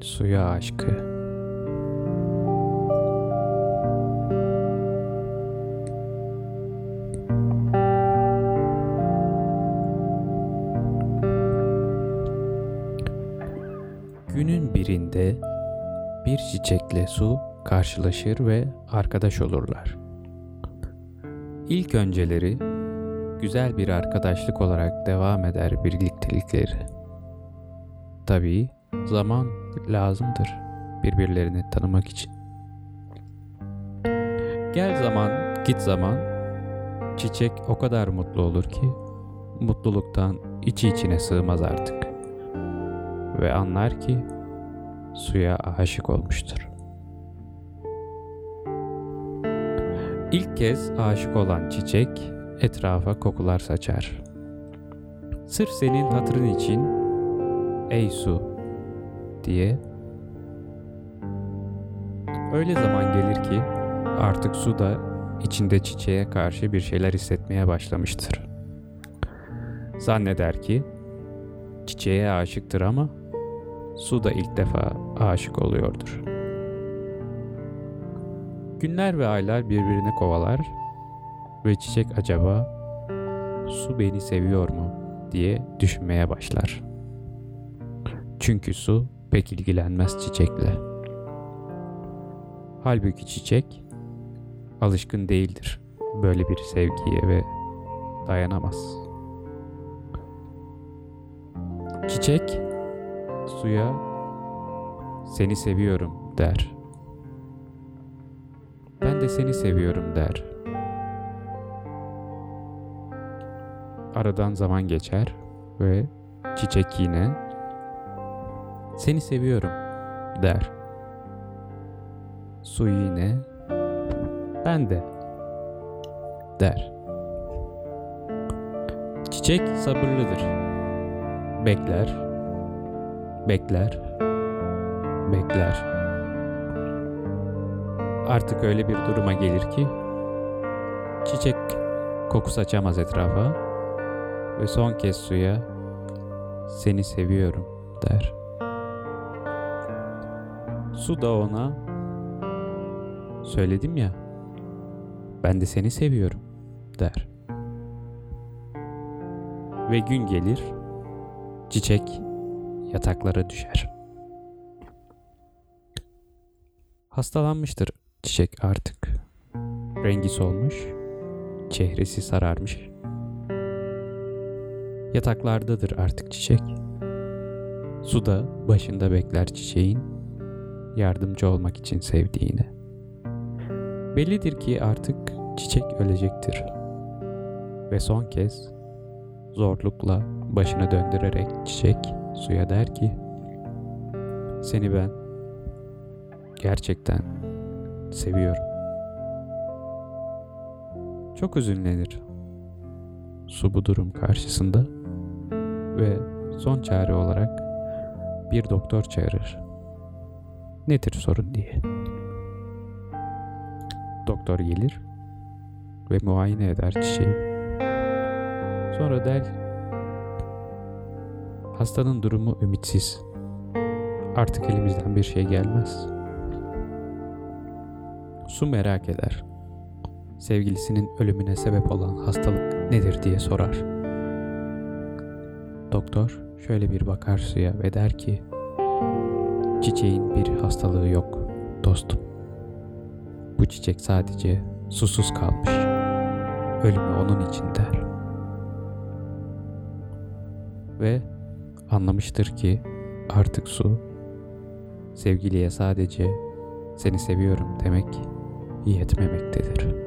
Suya aşkı. Günün birinde bir çiçekle su karşılaşır ve arkadaş olurlar. İlk önceleri güzel bir arkadaşlık olarak devam eder birliktelikleri. Tabii zaman lazımdır birbirlerini tanımak için. Gel zaman, git zaman, çiçek o kadar mutlu olur ki mutluluktan içi içine sığmaz artık. Ve anlar ki suya aşık olmuştur. İlk kez aşık olan çiçek etrafa kokular saçar. Sırf senin hatırın için ey su diye öyle zaman gelir ki artık su da içinde çiçeğe karşı bir şeyler hissetmeye başlamıştır. Zanneder ki çiçeğe aşıktır ama su da ilk defa aşık oluyordur. Günler ve aylar birbirini kovalar ve çiçek acaba su beni seviyor mu diye düşünmeye başlar. Çünkü su pek ilgilenmez çiçekle. Halbuki çiçek alışkın değildir böyle bir sevgiye ve dayanamaz. Çiçek suya seni seviyorum der. Ben de seni seviyorum der. Aradan zaman geçer ve çiçek yine seni seviyorum der. Su yine ben de der. Çiçek sabırlıdır. Bekler, bekler, bekler. Artık öyle bir duruma gelir ki çiçek koku saçamaz etrafa ve son kez suya seni seviyorum der. Su da ona söyledim ya ben de seni seviyorum der. Ve gün gelir çiçek yataklara düşer. Hastalanmıştır çiçek artık. Rengi solmuş, çehresi sararmış. Yataklardadır artık çiçek. Suda başında bekler çiçeğin, yardımcı olmak için sevdiğine. Bellidir ki artık çiçek ölecektir. Ve son kez zorlukla başını döndürerek çiçek suya der ki seni ben gerçekten seviyorum. Çok üzünlenir su bu durum karşısında ve son çare olarak bir doktor çağırır. Nedir sorun diye. Doktor gelir ve muayene eder çiçeği. Sonra der hastanın durumu ümitsiz. Artık elimizden bir şey gelmez. Su merak eder. Sevgilisinin ölümüne sebep olan hastalık nedir diye sorar. Doktor şöyle bir bakar suya ve der ki Çiçeğin bir hastalığı yok dostum. Bu çiçek sadece susuz kalmış. Ölümü onun için der. Ve anlamıştır ki artık su sevgiliye sadece seni seviyorum demek yetmemektedir.''